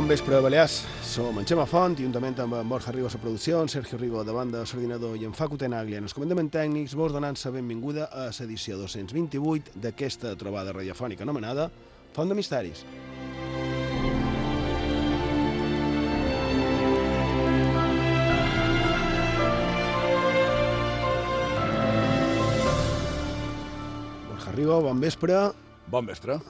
Bon vespre, Balears. Som en Xema Font, juntament amb en Borja Rigo a producció, en Sergio Rigo de banda l'ordinador i en Facu Tenaglia en els comandaments tècnics, vos donant la benvinguda a l'edició 228 d'aquesta trobada radiofònica anomenada Font de Misteris. Borja Rigo, bon vespre. Bon vespre.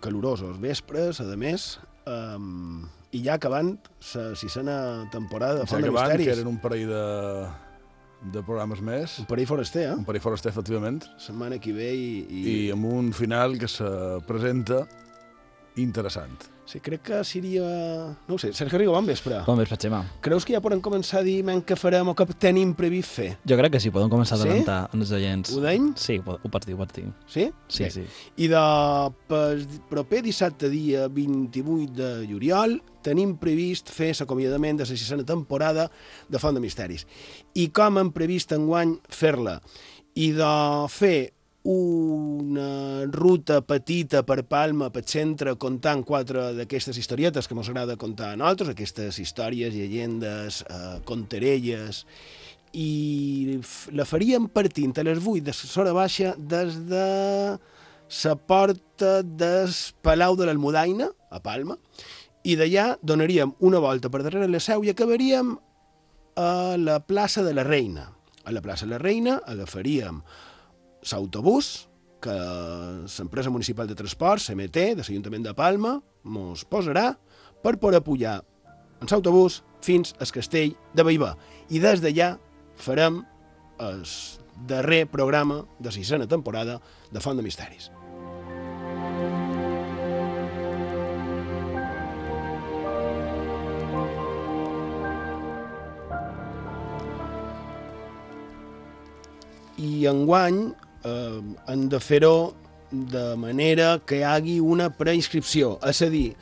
calorosos vespres, a més, um, i ja acabant la sisena temporada de Font de Misteris. que eren un parell de, de programes més. Un parell foraster, eh? Un parell foraster, efectivament. Setmana que ve i... i... I amb un final que se presenta interessant. Sí, crec que seria... No ho sé, Sergio Rigo, bon vespre. Com vespre, Xema? Creus que ja podem començar a dir men, què farem o què tenim previst fer? Jo crec que sí, podem començar a Sí? adelantar els oients. Ho deim? Sí, ho, pots dir, ho pots dir. Sí? Sí, Bé. sí. I de proper dissabte, dia 28 de juliol, tenim previst fer l'acomiadament de la sisena temporada de Font de Misteris. I com hem previst enguany fer-la? I de fer una ruta petita per Palma, per centre, contant quatre d'aquestes historietes que ens agrada contar a nosaltres, aquestes històries, llegendes, eh, conterelles, i la faríem partint a les 8 de l'hora baixa des de la porta del Palau de l'Almudaina, a Palma, i d'allà donaríem una volta per darrere la seu i acabaríem a la plaça de la Reina. A la plaça de la Reina agafaríem l'autobús que l'empresa municipal de transport, CMT, de l'Ajuntament de Palma, mos posarà per poder pujar en l'autobús fins al castell de Baibà. I des d'allà farem el darrer programa de sisena temporada de Font de Misteris. I enguany eh, hem de fer-ho de manera que hi hagi una preinscripció, és a dir,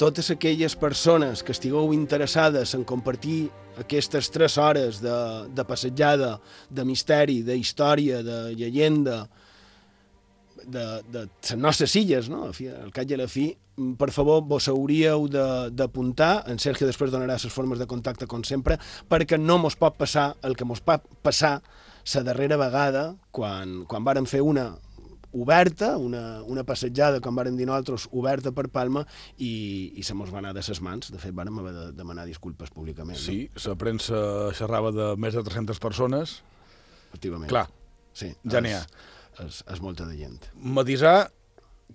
totes aquelles persones que estigueu interessades en compartir aquestes tres hores de, de passejada, de misteri, de història, de llegenda, de, de les nostres illes, no? Al cap i a la fi, mm, per favor, vos hauríeu d'apuntar, en Sergio després donarà les formes de contacte, com sempre, perquè no mos pot passar el que mos pot passar la darrera vegada, quan, quan vàrem fer una oberta, una, una passejada, com vàrem dir nosaltres, oberta per Palma, i, i se mos va anar de ses mans. De fet, vàrem haver de demanar disculpes públicament. Sí, la premsa xerrava de més de 300 persones. No? Efectivament. Clar, sí, ja n'hi ha. És, és molta de gent. Matisar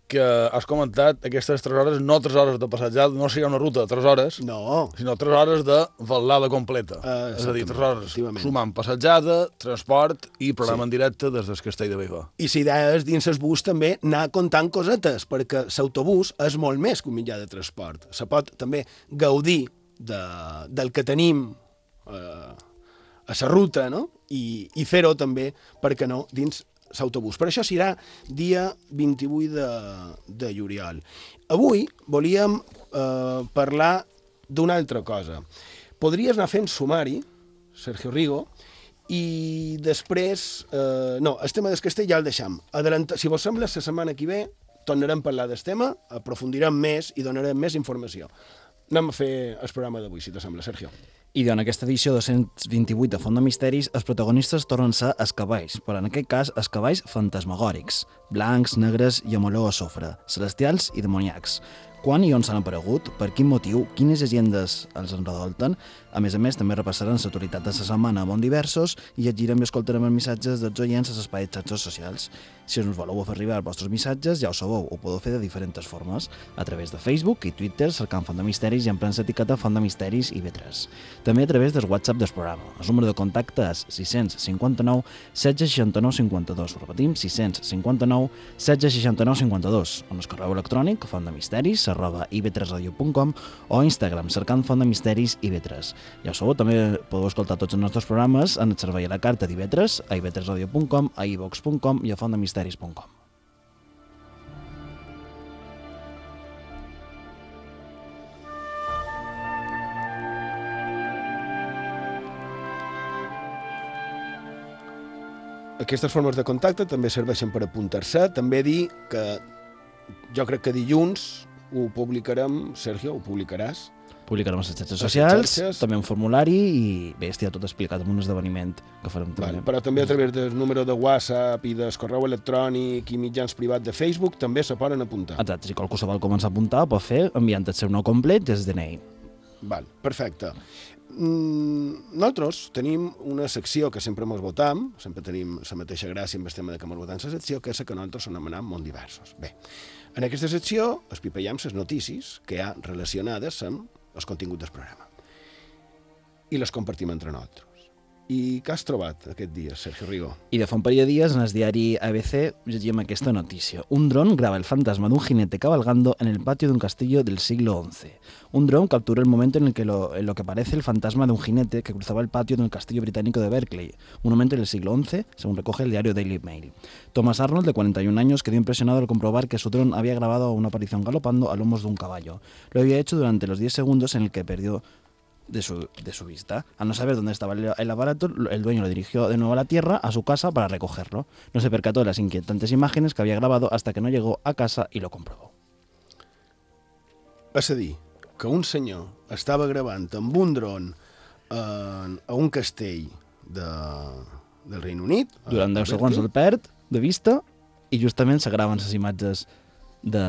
que has comentat aquestes 3 hores, no 3 hores de passejada, no seria una ruta de 3 hores, No, sinó 3 hores de valada completa. Ah, és a dir, 3 exactament, hores sumant passejada, transport i programa Sí. en directe des del Castell de Baigó. I la idea és dins el bus també anar comptant cosetes, perquè l'autobús és molt més que un mitjà de transport. Se pot també gaudir de, del que tenim eh, a la ruta, no? I, i fer-ho també, per què no, dins l'autobús. Per això serà dia 28 de, de juliol. Avui volíem eh, parlar d'una altra cosa. Podries anar fent sumari, Sergio Rigo, i després... Eh, no, el tema del castell ja el deixam. Adelanta, si vos sembla, la setmana que ve tornarem a parlar del tema, aprofundirem més i donarem més informació. Anem a fer el programa d'avui, si te sembla, Sergio. I en aquesta edició 228 de Font de Misteris, els protagonistes tornen a ser però en aquest cas els cavalls fantasmagòrics, blancs, negres i amb olor a sofre, celestials i demoniacs. Quan i on s'han aparegut, per quin motiu, quines llegendes els enredolten. A més a més, també repassaran l'actualitat de la setmana a Bon Diversos i llegirem i escoltarem els missatges dels oients a de xarxes socials. Si us voleu fer arribar els vostres missatges, ja ho sabeu, ho podeu fer de diferents formes, a través de Facebook i Twitter cercant Font de Misteris i emprant l'etiqueta Font de Misteris i V3. També a través del WhatsApp del programa. El número de contacte és 659 1669 52. Ho repetim, 659 1669 52. On el correu electrònic fontdemisteris arroba ib3radio.com o Instagram cercant Font de Misteris ib3. Ja ho sabeu, també podeu escoltar tots els nostres programes en el servei a la carta d'IB3, a ib3radio.com, a ivox.com i a fontdemisteris.com. Aquestes formes de contacte també serveixen per apuntar-se. També dir que jo crec que dilluns ho publicarem, Sergio, ho publicaràs, publicarem a les xarxes les socials, xarxes. també un formulari i bé, estia tot explicat en un esdeveniment que farem també. però també a través del número de WhatsApp i del correu electrònic i mitjans privats de Facebook també se poden apuntar. Exacte, si qualcú se vol començar a apuntar, pot fer enviant el seu nom complet i el DNI. Val, perfecte. Mm, nosaltres tenim una secció que sempre ens votam, sempre tenim la mateixa gràcia amb el tema de que ens votam la secció, que és la que nosaltres anomenem molt diversos. Bé, en aquesta secció espipallem les notícies que hi ha relacionades amb el contingut del programa. I les compartim entre nosaltres. I què has trobat aquest dia, Sergio Rigo? I de fa un parell de dies, en el diari ABC, llegíem aquesta notícia. Un dron graba el fantasma d'un jinete cabalgando en el patio de un castillo del siglo XI. Un dron capturó el momento en el que lo, en lo que parece el fantasma de un jinete que cruzaba el patio de un castillo británico de Berkeley, un momento del siglo XI, según recoge el diario Daily Mail. Thomas Arnold, de 41 años, quedó impresionado al comprobar que su dron había grabado una aparición galopando a lomos de un caballo. Lo había hecho durante los 10 segundos en el que perdió de su, de su vista. Al no saber dónde estaba el, aparato, el dueño lo dirigió de nuevo a la tierra, a su casa, para recogerlo. No se percató de las inquietantes imágenes que había grabado hasta que no llegó a casa y lo comprobó. És a dir, que un senyor estava gravant amb un dron en, a un castell de, del Reino Unit. Durant a 10 segons el perd de vista i justament se graven les imatges de,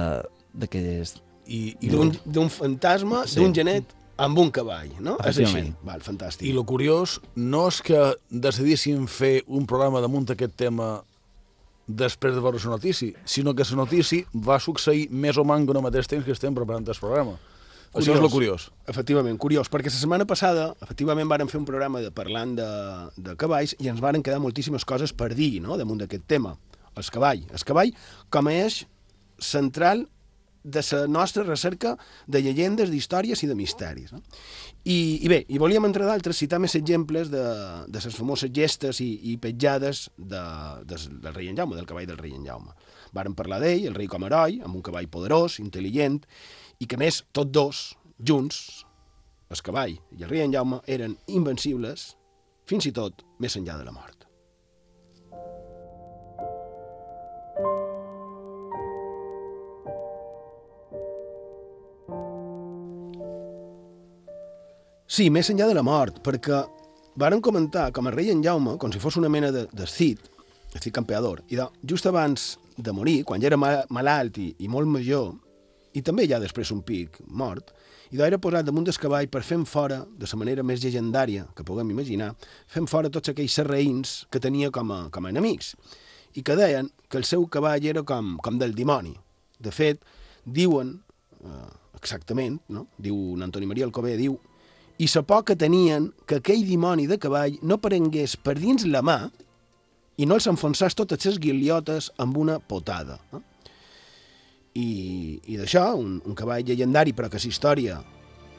de que és... I, i, d'un fantasma, Sí. d'un genet amb un cavall, no? És així. Val, fantàstic. I lo curiós no és que decidíssim fer un programa damunt aquest tema després de veure la notícia, sinó que la notícia va succeir més o menys en el mateix temps que estem preparant el programa. Això és lo curiós. Efectivament, curiós, perquè la setmana passada, efectivament, vàrem fer un programa de, parlant de, de cavalls i ens varen quedar moltíssimes coses per dir, no?, damunt d'aquest tema. El cavall. El cavall com a eix central de la nostra recerca de llegendes, d'històries i de misteris. No? I, I bé, i volíem, entre d'altres, citar més exemples de, de les famoses gestes i, i petjades de, de, del rei en Jaume, del cavall del rei en Jaume. Varen parlar d'ell, el rei com a heroi, amb un cavall poderós, intel·ligent, i que més, tots dos, junts, el cavall i el rei en Jaume, eren invencibles, fins i tot més enllà de la mort. Sí, més enllà de la mort, perquè varen comentar com el rei en Jaume, com si fos una mena de, de Cid, el Cid campeador, i de, just abans de morir, quan ja era ma malalt i, i molt major, i també ja després un pic mort, i d'era posat damunt del cavall per fent fora, de la manera més llegendària que puguem imaginar, fent fora tots aquells serraïns que tenia com a, com a enemics, i que deien que el seu cavall era com, com del dimoni. De fet, diuen, eh, exactament, no? diu Antoni Maria Alcover, diu i la por que tenien que aquell dimoni de cavall no prengués per dins la mà i no els enfonsàs totes les guiliotes amb una potada. Eh? I, i d'això, un, un cavall llegendari, però que la història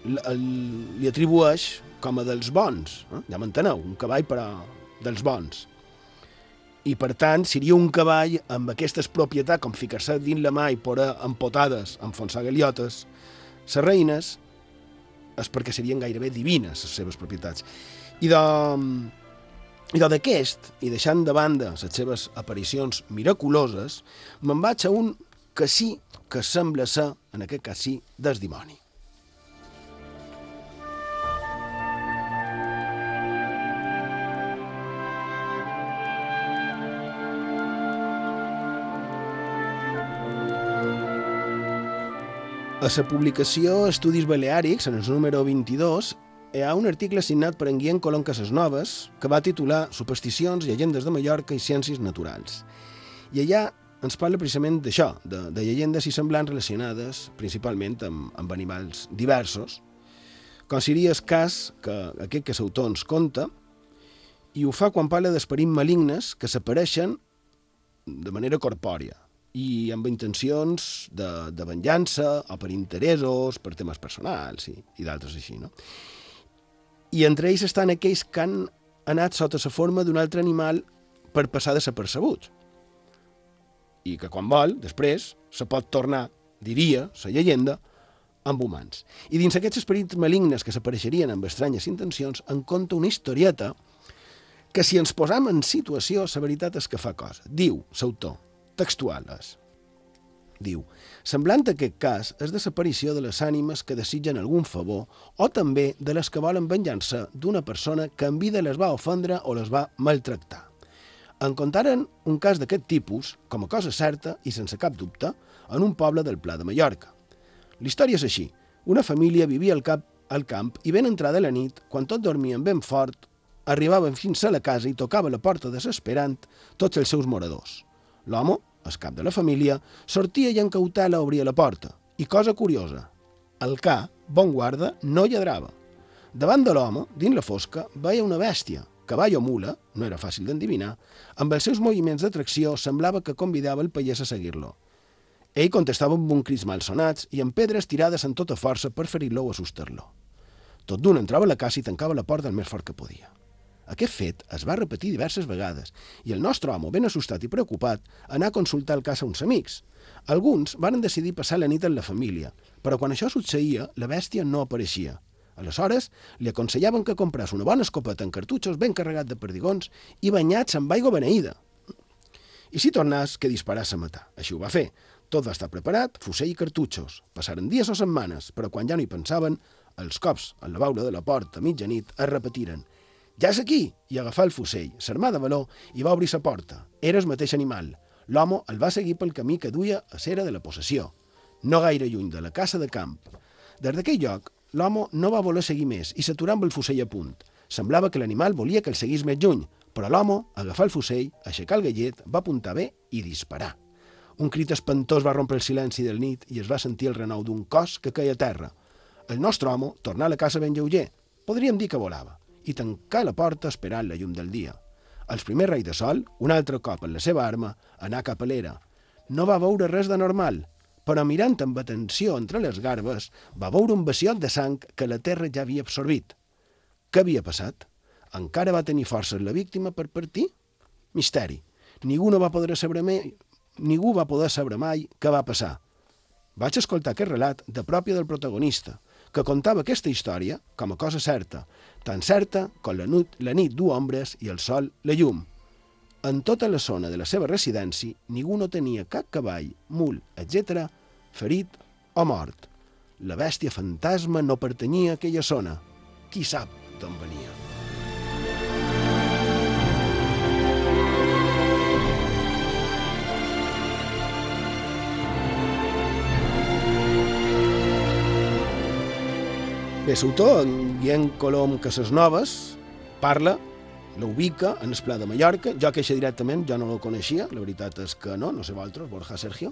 li atribueix com a dels bons. Eh? Ja m'enteneu, un cavall però dels bons. I per tant, seria un cavall amb aquestes propietats, com ficar-se dins la mà i poder amb potades, enfonsar galiotes, les reines, és perquè serien gairebé divines les seves propietats. I de, i d'aquest, i deixant de banda les seves aparicions miraculoses, me'n vaig a un que sí que sembla ser, en aquest cas sí, des dimoni. A la publicació Estudis Baleàrics, en el número 22, hi ha un article signat per en Guillem Colom Casasnoves que va titular Supersticions, llegendes de Mallorca i ciències naturals. I allà ens parla precisament d'això, de, de llegendes i semblants relacionades principalment amb, amb animals diversos, com seria el cas que aquest que l'autor ens conta, i ho fa quan parla d'esperits malignes que s'apareixen de manera corpòria i amb intencions de, de venjança o per interessos, per temes personals i, i d'altres així, no? I entre ells estan aquells que han anat sota la forma d'un altre animal per passar desapercebuts. I que quan vol, després, se pot tornar, diria, la llegenda, amb humans. I dins aquests esperits malignes que s'apareixerien amb estranyes intencions, en conta una historieta que si ens posam en situació, la veritat és que fa cosa. Diu l'autor, textual és. Diu, semblant a aquest cas és desaparició de les ànimes que desitgen algun favor o també de les que volen venjança d'una persona que en vida les va ofendre o les va maltractar. En contaren un cas d'aquest tipus, com a cosa certa i sense cap dubte, en un poble del Pla de Mallorca. La història és així. Una família vivia al, cap, al camp i ben entrada la nit, quan tot dormien ben fort, arribaven fins a la casa i tocava la porta desesperant tots els seus moradors. L'home, el cap de la família, sortia i en cautela obria la porta. I cosa curiosa, el ca, bon guarda, no lladrava. Davant de l'home, dins la fosca, veia una bèstia, cavall o mula, no era fàcil d'endivinar, amb els seus moviments d'atracció semblava que convidava el pallès a seguir-lo. Ell contestava amb un cris malsonats i amb pedres tirades en tota força per ferir-lo o assustar-lo. Tot d'un entrava a la casa i tancava la porta el més fort que podia. Aquest fet es va repetir diverses vegades i el nostre home, ben assustat i preocupat, anà a consultar el cas a uns amics. Alguns varen decidir passar la nit en la família, però quan això succeïa, la bèstia no apareixia. Aleshores, li aconsellaven que comprés una bona escopeta en cartutxos ben carregat de perdigons i banyats amb aigua beneïda. I si tornàs, que disparàs a matar. Així ho va fer. Tot va estar preparat, fusell i cartutxos. Passaren dies o setmanes, però quan ja no hi pensaven, els cops en la baula de la porta a mitjanit es repetiren ja és aquí! I agafà el fusell, s'armà de valor i va obrir sa porta. Era el mateix animal. L'home el va seguir pel camí que duia a cera de la possessió, no gaire lluny de la casa de camp. Des d'aquell lloc, l'home no va voler seguir més i s'aturà amb el fusell a punt. Semblava que l'animal volia que el seguís més lluny, però l'home, agafar el fusell, aixecar el gallet, va apuntar bé i disparar. Un crit espantós va rompre el silenci del nit i es va sentir el renou d'un cos que caia a terra. El nostre home tornà a la casa ben lleuger. Podríem dir que volava i tancar la porta esperant la llum del dia. Els primers rai de sol, un altre cop en la seva arma, anà cap a l'era. No va veure res de normal, però mirant amb atenció entre les garbes, va veure un vaciot de sang que la terra ja havia absorbit. Què havia passat? Encara va tenir forces la víctima per partir? Misteri. Ningú no va poder saber mai, ningú va poder saber mai què va passar. Vaig escoltar aquest relat de pròpia del protagonista, que contava aquesta història com a cosa certa, tan certa com la nit, la nit du ombres i el sol la llum. En tota la zona de la seva residència, ningú no tenia cap cavall, mul, etc., ferit o mort. La bèstia fantasma no pertanyia a aquella zona. Qui sap d'on venia? Bé, l'autor, en Guillem Colom Casasnoves, parla, l'ubica en el Pla de Mallorca. Jo queixa directament, jo no el coneixia, la veritat és que no, no sé vosaltres, Borja Sergio.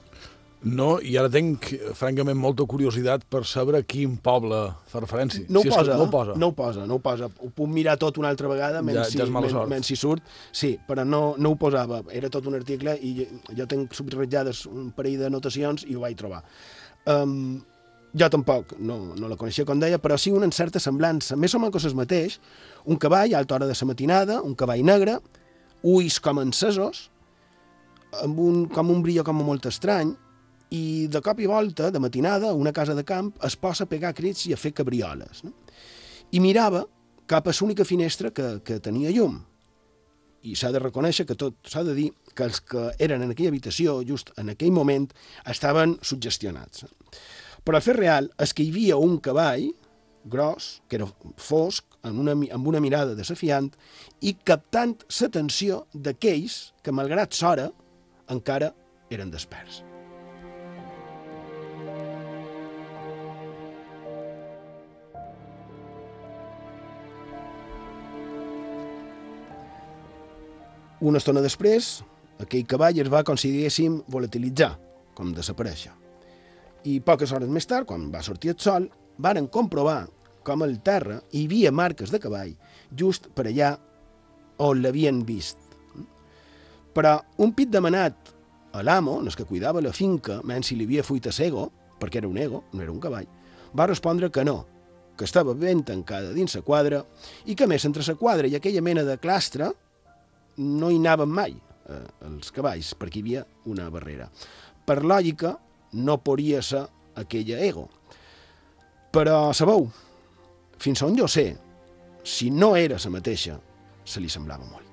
No, i ara tenc, francament, molta curiositat per saber a quin poble fa referència. No, si ho posa, no ho posa. no ho posa, no ho posa. Ho puc mirar tot una altra vegada, menys, Ja- ja si, mala men, menys si surt. Sí, però no, no ho posava. Era tot un article i jo, jo tenc subratllades un parell d'anotacions i ho vaig trobar. Um, jo tampoc no, no la coneixia, com deia, però sí una certa semblança. Més o menys el mateix, un cavall a alta hora de la matinada, un cavall negre, ulls com encesos, amb un, com un brillo com molt estrany, i de cop i volta, de matinada, una casa de camp, es posa a pegar crits i a fer cabrioles. No? I mirava cap a l'única finestra que, que tenia llum. I s'ha de reconèixer que tot, s'ha de dir que els que eren en aquella habitació, just en aquell moment, estaven suggestionats. Però el fet real és que hi havia un cavall gros, que era fosc, amb una, amb una mirada desafiant, i captant l'atenció d'aquells que, malgrat s'hora, encara eren desperts. Una estona després, aquell cavall es va, com si diguéssim, volatilitzar, com desaparèixer. I poques hores més tard, quan va sortir el sol, varen comprovar com al terra hi havia marques de cavall just per allà on l'havien vist. Però un pit demanat a l'amo, el que cuidava la finca, menys si li havia fuit a cego, perquè era un ego, no era un cavall, va respondre que no, que estava ben tancada dins la quadra i que més entre la quadra i aquella mena de clastre no hi anaven mai eh, els cavalls, perquè hi havia una barrera. Per lògica, no podria ser aquella ego. Però sabeu, fins on jo sé, si no era la mateixa, se li semblava molt.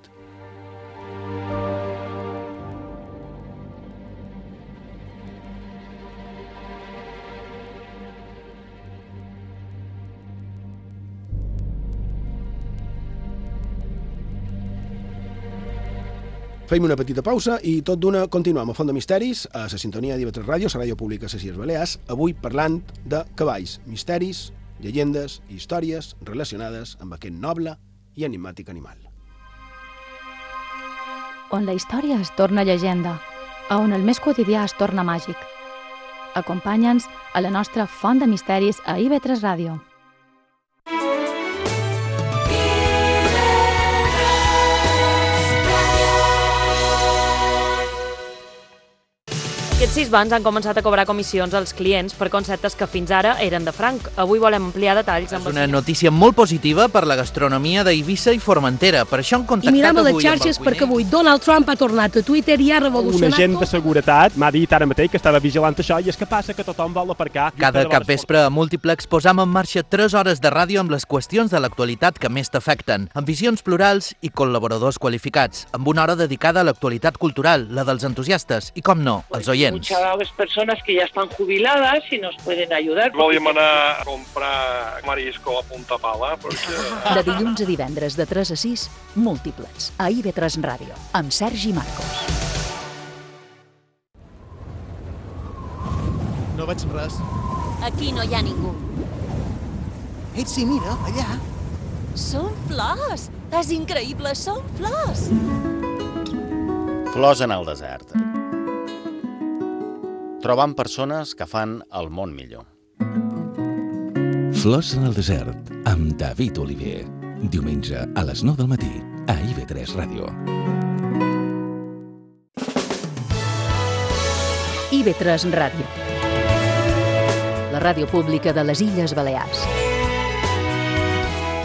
Fem una petita pausa i tot d'una continuem a Font de Misteris, a la sintonia d'IV3 Ràdio, la ràdio pública de Illes Balears, avui parlant de cavalls, misteris, llegendes i històries relacionades amb aquest noble i enigmàtic animal. On la història es torna llegenda, a on el més quotidià es torna màgic. Acompanya'ns a la nostra Font de Misteris a IB3 Ràdio. Aquests sis bancs han començat a cobrar comissions als clients per conceptes que fins ara eren de franc. Avui volem ampliar detalls amb És una notícia molt positiva per la gastronomia d'Eivissa i Formentera. Per això han I contactat mirem a les xarxes perquè avui Donald Trump ha tornat a Twitter i ha Un revolucionat agent de seguretat m'ha dit ara mateix que estava vigilant això i és que passa que tothom vol aparcar. Cada a l'hora capvespre a Múltiplex posam en marxa 3 hores de ràdio amb les qüestions de l'actualitat que més t'afecten, amb visions plurals i col·laboradors qualificats, amb una hora dedicada a l'actualitat cultural, la dels entusiastes i, com no, els oients. Muchas personas que ya están jubiladas y nos pueden ayudar. Volíem anar a comprar marisco a punta pala, perquè... De dilluns a divendres de 3 a 6, múltiples, a IB3 Ràdio, amb Sergi Marcos. No veig res. Aquí no hi ha ningú. Ets sí, mira, allà. Són flors! És increïble, són flors! Flors en el desert. Trobant persones que fan el món millor. Flors en el desert, amb David Oliver. Diumenge a les 9 del matí, a IB3 Ràdio. IB3 Ràdio. La ràdio pública de les Illes Balears.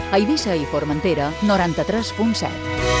A Eivissa i Formentera, 93.7.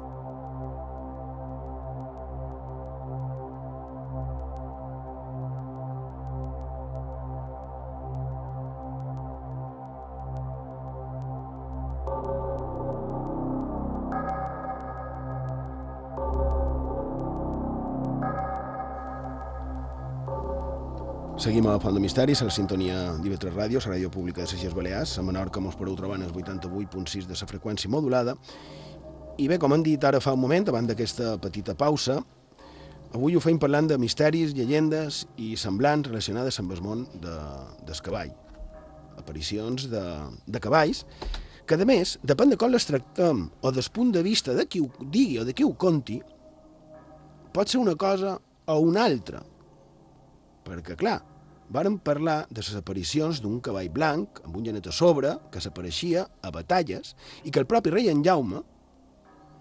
Seguim a Font de Misteris, a la sintonia d'IV3 Ràdio, la ràdio pública de Illes Balears. A Menorca mos podeu trobar en el 88.6 de la freqüència modulada. I bé, com hem dit ara fa un moment, abans d'aquesta petita pausa, avui ho feim parlant de misteris, llegendes i semblants relacionades amb el món de, del cavall. Aparicions de, de cavalls, que a més, depèn de com les tractem o del punt de vista de qui ho digui o de qui ho conti, pot ser una cosa o una altra. Perquè, clar, varen parlar de les aparicions d'un cavall blanc amb un genet a sobre que s'apareixia a batalles i que el propi rei en Jaume,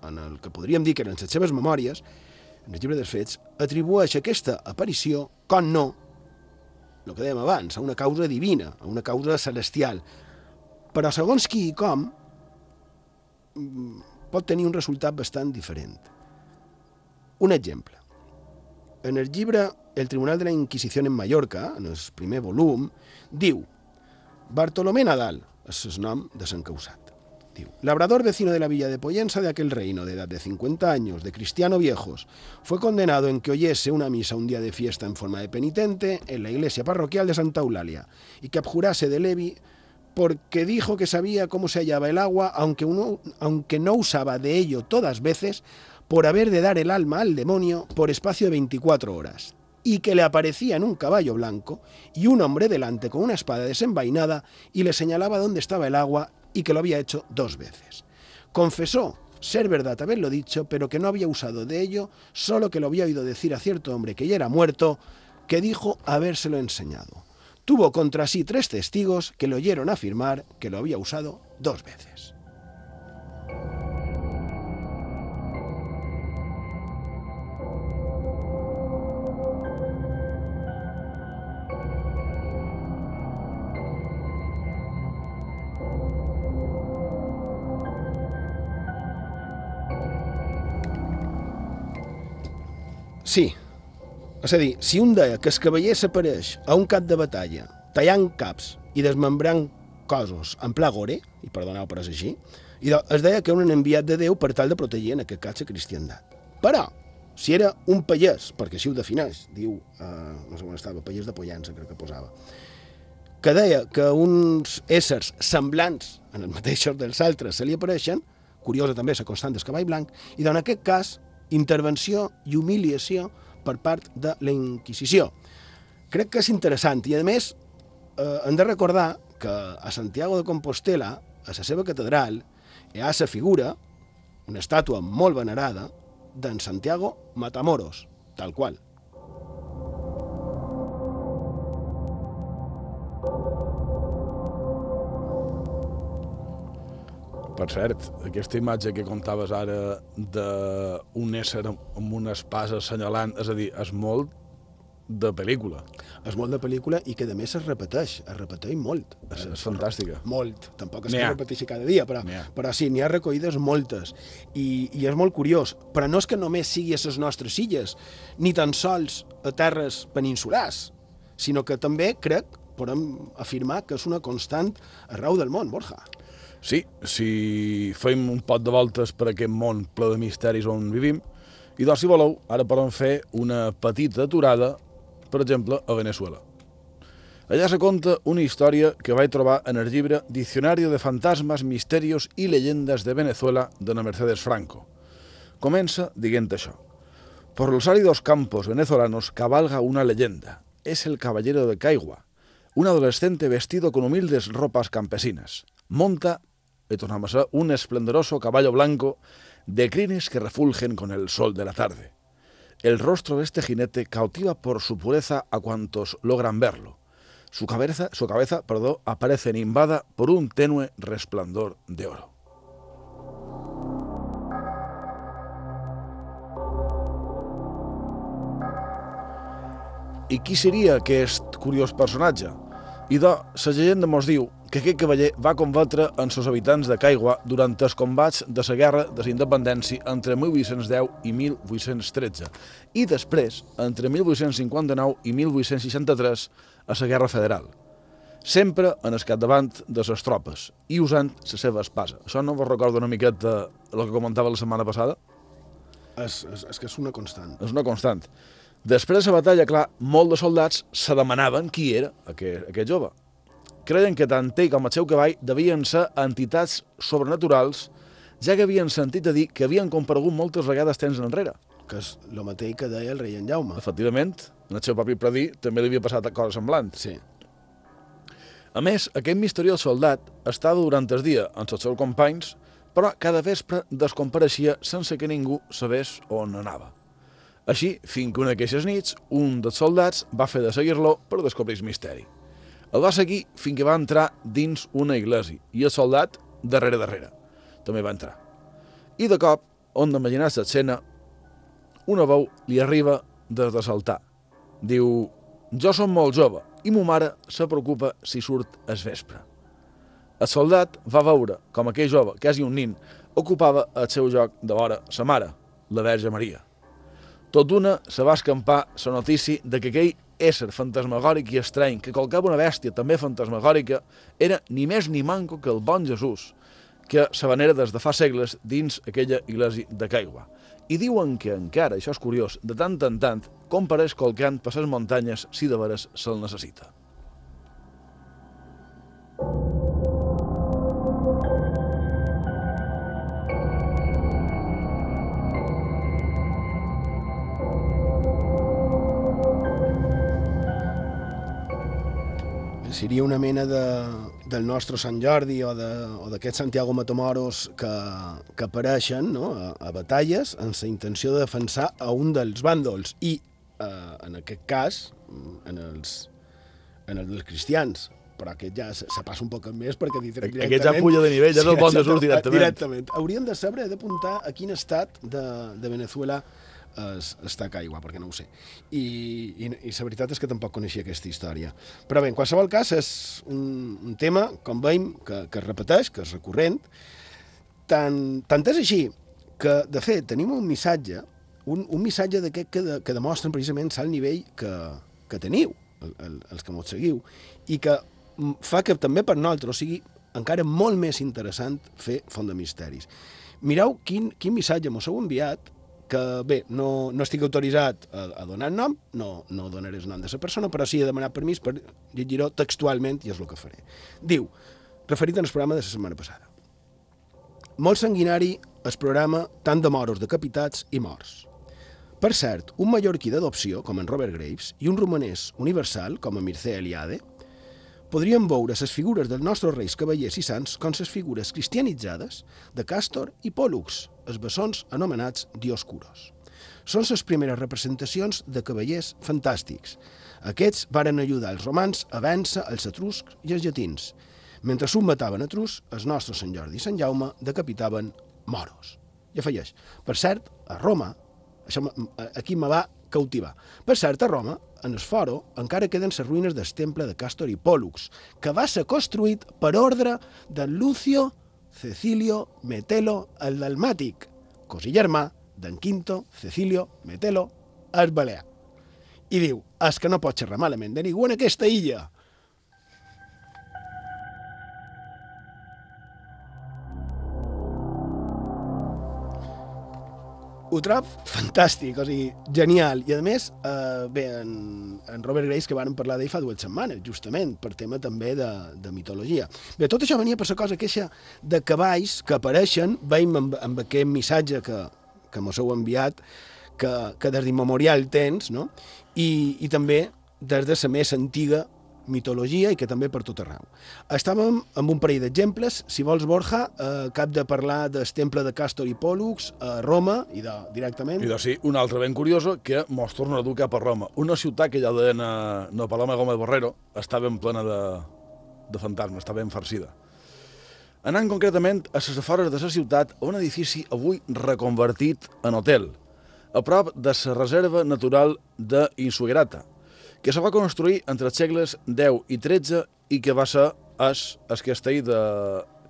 en el que podríem dir que eren les seves memòries, en el llibre dels fets, atribueix aquesta aparició, com no, el que dèiem abans, a una causa divina, a una causa celestial. Però segons qui i com, mm, pot tenir un resultat bastant diferent. Un exemple. En el llibre El Tribunal de la Inquisició en Mallorca, en el primer volum, diu Bartolomé Nadal, és el nom de. Diu, labrador vecino de la villa de Poyensa de aquel reino de edad de 50 años, de cristiano viejos, fue condenado en que oyese una misa un día de fiesta en forma de penitente en la iglesia parroquial de Santa Eulalia y que abjurase de Levi porque dijo que sabía cómo se hallaba el agua, aunque, uno, aunque no usaba de ello todas veces, por haber de dar el alma al demonio por espacio de 24 horas, y que le aparecía en un caballo blanco y un hombre delante con una espada desenvainada y le señalaba dónde estaba el agua y que lo había hecho dos veces. Confesó ser verdad haberlo dicho, pero que no había usado de ello, solo que lo había oído decir a cierto hombre que ya era muerto, que dijo habérselo enseñado. Tuvo contra sí tres testigos que le oyeron afirmar que lo había usado dos veces. Sí, és a dir, si un deia que el cavaller s'apareix a un cap de batalla, tallant caps i desmembrant cossos en pla gore, i perdoneu però és així, i es deia que era un enviat de Déu per tal de protegir en aquest cas la cristiandat. Però, si era un pallès, perquè així ho defineix, diu, eh, no sé on estava, pallès de Pollença, crec que posava, que deia que uns éssers semblants en els mateixos dels altres se li apareixen, curiosa també la constant del cavall blanc, i en aquest cas intervenció i humiliació per part de la Inquisició. Crec que és interessant i, a més, eh, hem de recordar que a Santiago de Compostela, a la seva catedral, hi ha la figura, una estàtua molt venerada, d'en Santiago Matamoros, tal qual. Per cert, aquesta imatge que contaves ara d'un ésser amb una espasa assenyalant, és a dir, és molt de pel·lícula. És molt de pel·lícula i que a més es repeteix, es repeteix molt. És, és fantàstica. Molt, tampoc és que ha. repeteixi cada dia, però, però sí, n'hi ha recollides moltes. I, I és molt curiós, però no és que només sigui a les nostres illes, ni tan sols a terres peninsulars, sinó que també, crec, podem afirmar que és una constant arreu del món, Borja. Sí, si fem un pot de voltes per aquest món ple de misteris on vivim, i doncs, si voleu, ara podem fer una petita aturada, per exemple, a Venezuela. Allà se conta una història que vaig trobar en el llibre Diccionario de fantasmas, misterios y leyendas de Venezuela de la Mercedes Franco. Comença dient això. Por los áridos campos venezolanos cabalga una leyenda. Es el caballero de Caigua, un adolescente vestido con humildes ropas campesinas. Monta, y tornamos a un esplendoroso caballo blanco de crines que refulgen con el sol de la tarde. El rostro de este jinete cautiva por su pureza a cuantos logran verlo. Su cabeza, su cabeza perdón, aparece nimbada por un tenue resplandor de oro. I qui seria aquest curiós personatge? I de, la llegenda mos diu que aquest cavaller va combatre amb els habitants de Caigua durant els combats de la Guerra de la Independència entre 1810 i 1813 i després, entre 1859 i 1863, a la Guerra Federal. Sempre en el capdavant de les tropes i usant la seva espasa. Això no vos recorda una miqueta el que comentava la setmana passada? És, és, és que és una constant. És una constant. Després de la batalla, clar, molts de soldats se demanaven qui era aquest, aquest jove. Creien que tant ell com el seu cavall devien ser entitats sobrenaturals, ja que havien sentit a dir que havien comparegut moltes vegades temps enrere. Que és el mateix que deia el rei en Jaume. Efectivament, en el seu propi predí també li havia passat cosa semblant. Sí. A més, aquest misteriós soldat estava durant el dia amb els seus companys, però cada vespre descompareixia sense que ningú sabés on anava. Així, fins que una d'aquestes nits, un dels soldats va fer de seguir-lo per descobrir el misteri. El va seguir fins que va entrar dins una iglesia i el soldat, darrere darrere, també va entrar. I de cop, on d'imaginar l'escena, una veu li arriba des de saltar. Diu, jo som molt jove i mo mare se preocupa si surt es vespre. El soldat va veure com aquell jove, quasi un nin, ocupava el seu joc de vora sa mare, la Verge Maria. Tot d'una se va escampar la notícia de que aquell ésser fantasmagòric i estrany que colcava una bèstia també fantasmagòrica era ni més ni manco que el bon Jesús, que se venera des de fa segles dins aquella iglesia de Caigua. I diuen que encara, això és curiós, de tant en tant, compareix colcant per les muntanyes si de veres se'l necessita. Seria una mena de, del nostre Sant Jordi o d'aquest Santiago Matamoros que, que apareixen no? a, a batalles amb la intenció de defensar a un dels bàndols i, eh, en aquest cas, en els, en els dels cristians però aquest ja se, se passa un poc més perquè directament... Aquest ja puja de nivell, ja és el bon Jesús directament. directament. Hauríem de saber, de apuntar a quin estat de, de Venezuela es, està a Caigua, perquè no ho sé. I, i, I la veritat és que tampoc coneixia aquesta història. Però bé, en qualsevol cas, és un, un tema, com veiem, que, que es repeteix, que és recurrent. Tant, tant és així que, de fet, tenim un missatge, un, un missatge d'aquest que, de, que demostren precisament l'alt nivell que, que teniu, el, el, els que mos seguiu, i que fa que també per nosaltres sigui encara molt més interessant fer Font de Misteris. Mireu quin, quin missatge mos heu enviat que bé, no, no estic autoritzat a, a donar nom, no, no donaré el nom de la persona, però sí he demanat permís per llegir-ho textualment i és el que faré. Diu, referit al programa de la setmana passada. Molt sanguinari el programa tant de moros decapitats i morts. Per cert, un mallorquí d'adopció, com en Robert Graves, i un romanès universal, com en Mircea Eliade, podríem veure les figures dels nostres reis cavallers i sants com les figures cristianitzades de Càstor i Pòlux, els bessons anomenats Dioscuros. Són les primeres representacions de cavallers fantàstics. Aquests varen ajudar els romans a vèncer els etruscs i els llatins. Mentre s'un mataven etruscs, els nostres Sant Jordi i Sant Jaume decapitaven moros. I afegeix, per cert, a Roma, això aquí me va cautivar. Per cert, a Roma, en el foro, encara queden les ruïnes del temple de Càstor i Pòlux, que va ser construït per ordre de Lucio Cecilio Metelo el Dalmàtic, cosí germà d'en Quinto Cecilio Metelo el Balear. I diu, és que no pot xerrar malament de ningú en aquesta illa. Ho trob fantàstic, o sigui, genial. I a més, eh, bé, en, en Robert Grace, que varen parlar d'ell fa dues setmanes, justament, per tema també de, de mitologia. Bé, tot això venia per la cosa queixa de cavalls que apareixen, veiem amb, amb aquest missatge que, que mos heu enviat, que, que des d'immemorial tens, no? I, i també des de la més antiga mitologia i que també per tot arreu. Estàvem amb un parell d'exemples. Si vols, Borja, eh, cap de parlar del temple de Castor i Pòlux a Roma, i de, directament... I de sí, un altre ben curioso que mos torna a dur cap a Roma. Una ciutat que ja deien a no Paloma Gómez Borrero està ben plena de, de fantasmes, està ben farcida. Anant concretament a les afores de la ciutat, a un edifici avui reconvertit en hotel, a prop de la reserva natural de que se va construir entre els segles X i XIII i que va ser es, el castell de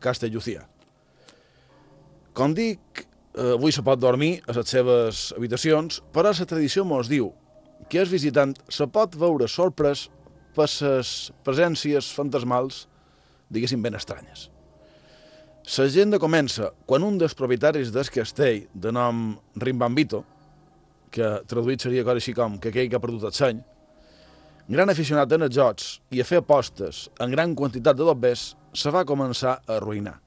Castellucia. Com dic, eh, avui se pot dormir a les seves habitacions, però la tradició mos diu que el visitant se pot veure sorprès per les presències fantasmals, diguéssim, ben estranyes. La llegenda comença quan un dels propietaris del castell, de nom Rimbambito, que traduït seria cosa així com que aquell que ha perdut el seny, gran aficionat en els jocs i a fer apostes en gran quantitat de dobbers, se va començar a arruïnar.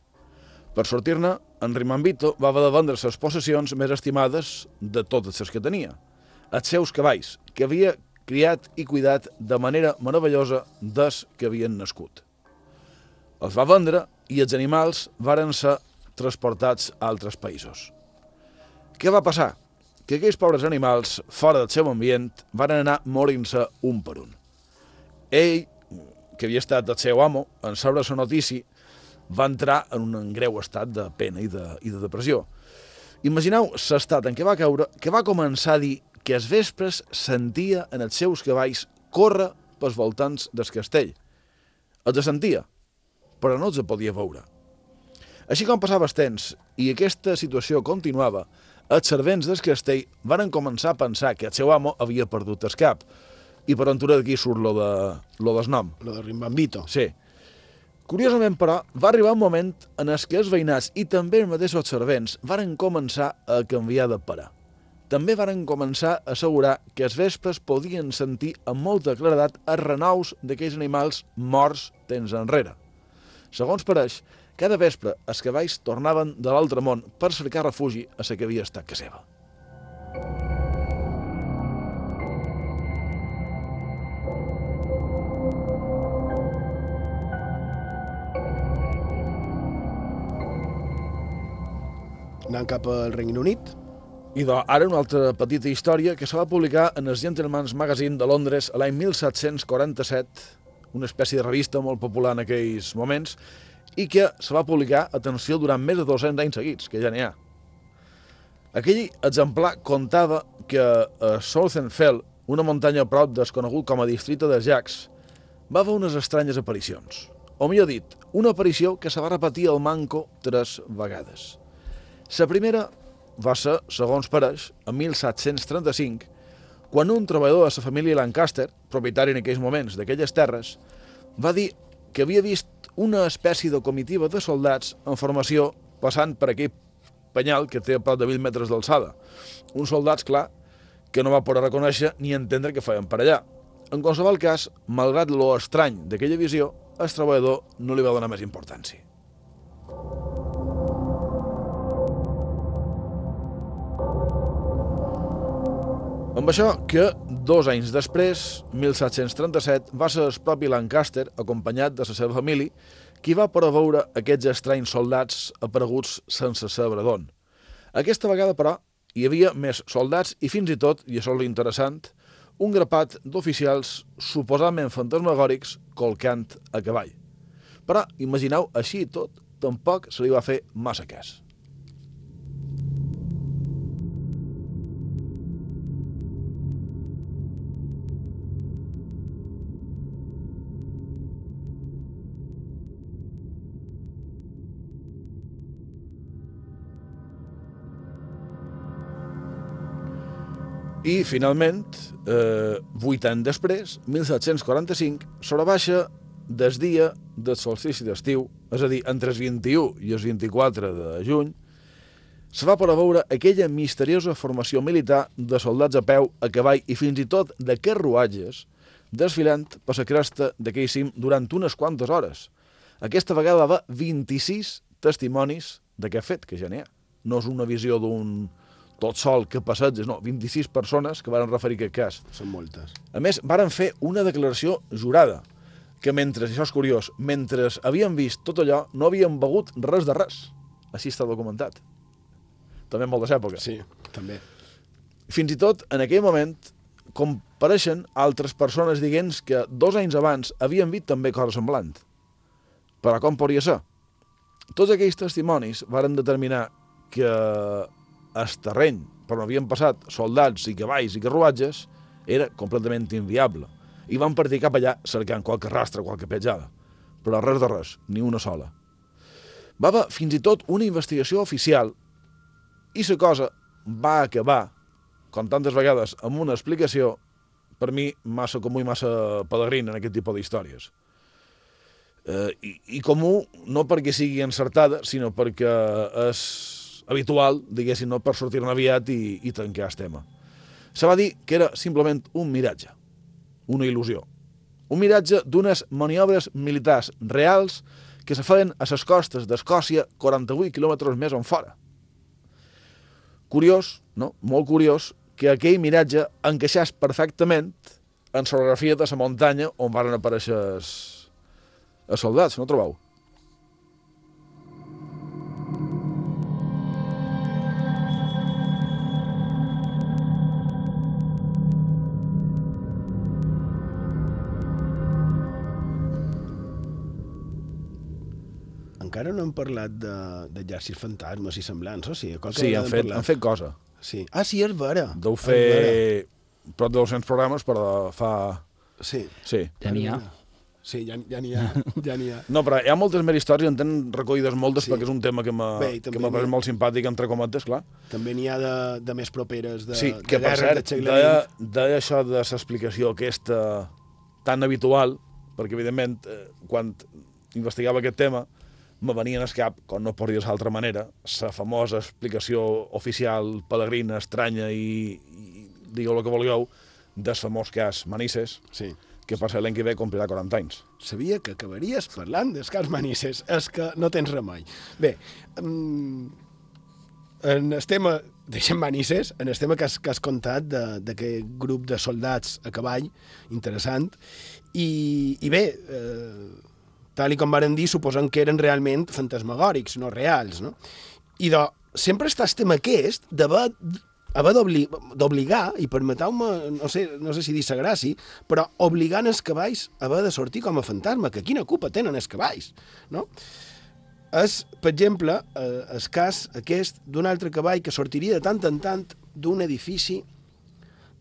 Per sortir-ne, en Rimambito va haver de vendre les possessions més estimades de totes les que tenia, els seus cavalls, que havia criat i cuidat de manera meravellosa des que havien nascut. Els va vendre i els animals varen ser transportats a altres països. Què va passar? Que aquells pobres animals, fora del seu ambient, van anar morint-se un per un. Ell, que havia estat el seu amo, en saber la notícia, va entrar en un greu estat de pena i de, i de depressió. Imagineu l'estat en què va caure, que va començar a dir que els vespres sentia en els seus cavalls córrer pels voltants del castell. Els sentia, però no els podia veure. Així com passava el temps i aquesta situació continuava, els servents del castell varen començar a pensar que el seu amo havia perdut el cap. I per ventura d'aquí surt lo, de, lo del nom. Lo de Rimbambito. Sí. Curiosament, però, va arribar un moment en el que els veïnats i també els mateixos servents varen començar a canviar de parar. També varen començar a assegurar que els vespres podien sentir amb molta claredat els renous d'aquells animals morts temps enrere. Segons pareix, cada vespre, els cavalls tornaven de l'altre món per cercar refugi a la que havia estat que seva. Anant cap al Regne Unit, i de, ara una altra petita història que se va publicar en el Gentleman's Magazine de Londres l'any 1747, una espècie de revista molt popular en aquells moments, i que se va publicar, atenció, durant més de 200 anys seguits, que ja n'hi ha. Aquell exemplar contava que a Southernfell, una muntanya a prop desconegut com a districte de Jacks, va haver unes estranyes aparicions. O millor dit, una aparició que se va repetir al manco tres vegades. La primera va ser, segons pareix, en 1735, quan un treballador de la família Lancaster, propietari en aquells moments d'aquelles terres, va dir que havia vist una espècie de comitiva de soldats en formació passant per aquell penyal que té a prop de 20 metres d'alçada. Uns soldats, clar, que no va poder reconèixer ni entendre què feien per allà. En qualsevol cas, malgrat lo estrany d'aquella visió, el treballador no li va donar més importància. Amb això que, dos anys després, 1737, va ser el propi Lancaster, acompanyat de la seva família, qui va poder veure aquests estranys soldats apareguts sense saber d'on. Aquesta vegada, però, hi havia més soldats i fins i tot, i això és interessant, un grapat d'oficials suposadament fantasmagòrics colcant a cavall. Però, imagineu, així i tot, tampoc se li va fer massa cas. I, finalment, eh, vuit anys després, 1745, sobrebaixa des dia del solstici d'estiu, és a dir, entre el 21 i el 24 de juny, se va poder veure aquella misteriosa formació militar de soldats a peu, a cavall i fins i tot de carruatges desfilant per la cresta d'aquell cim durant unes quantes hores. Aquesta vegada va 26 testimonis d'aquest fet, que ja n'hi ha. No és una visió d'un tot sol que passeges, no, 26 persones que van referir aquest cas. Són moltes. A més, varen fer una declaració jurada, que mentre, això és curiós, mentre havien vist tot allò, no havien begut res de res. Així està documentat. També en moltes èpoques. Sí, també. Fins i tot, en aquell moment, compareixen altres persones dient que dos anys abans havien vist també cosa semblant. Però com podria ser? Tots aquells testimonis varen determinar que el terreny per on havien passat soldats i cavalls i carruatges era completament inviable. I van partir cap allà cercant qualque rastre, qualque petjada. Però res de res, ni una sola. Va haver fins i tot una investigació oficial i la cosa va acabar, com tantes vegades, amb una explicació per mi massa comú i massa pelegrina en aquest tipus d'històries. Eh, i, I comú no perquè sigui encertada, sinó perquè és habitual, diguéssim, no, per sortir-ne aviat i, i tancar el tema. Se va dir que era simplement un miratge, una il·lusió. Un miratge d'unes maniobres militars reals que se feien a les costes d'Escòcia 48 quilòmetres més on fora. Curiós, no? Molt curiós, que aquell miratge encaixés perfectament en l'orografia de la muntanya on van aparèixer els, els soldats, no trobeu? Encara no hem parlat d'exèrcits de, fantasmes i semblants, o sigui, sí, han fet, han fet cosa. Sí. Ah, sí, és vera. Deu fer prop de 200 programes, però fa... Sí. Sí. Ja n'hi ha. Sí, ja ja n'hi ha, ja n'hi ha. No, però hi ha moltes més històries, en tenen recollides moltes, sí. perquè és un tema que m'ha pareix molt simpàtic, entre cometes, clar. També n'hi ha de, de més properes, de, sí, que, de guerra, per cert, deia, deia això de l'explicació aquesta tan habitual, perquè, evidentment, eh, quan investigava aquest tema, me venia en el cap, com no podria ser d'altra manera, la famosa explicació oficial, pelegrina, estranya i, i digueu el que vulgueu, del famós cas Manises, sí. que per ser l'any que ve complirà 40 anys. Sabia que acabaries parlant del cas Manises, és que no tens remei. Bé, um, en el tema, deixem Manises, en el tema que has, que has contat d'aquest grup de soldats a cavall, interessant, i, i bé, eh, tal i com varen dir, suposant que eren realment fantasmagòrics, no reals, no? I de, sempre està el tema aquest d'haver haver d'obligar, i permeteu-me, no sé, no sé si dir sa gràcia, però obligant els cavalls a haver de sortir com a fantasma, que quina culpa tenen els cavalls, no? És, per exemple, eh, el cas aquest d'un altre cavall que sortiria de tant en tant d'un edifici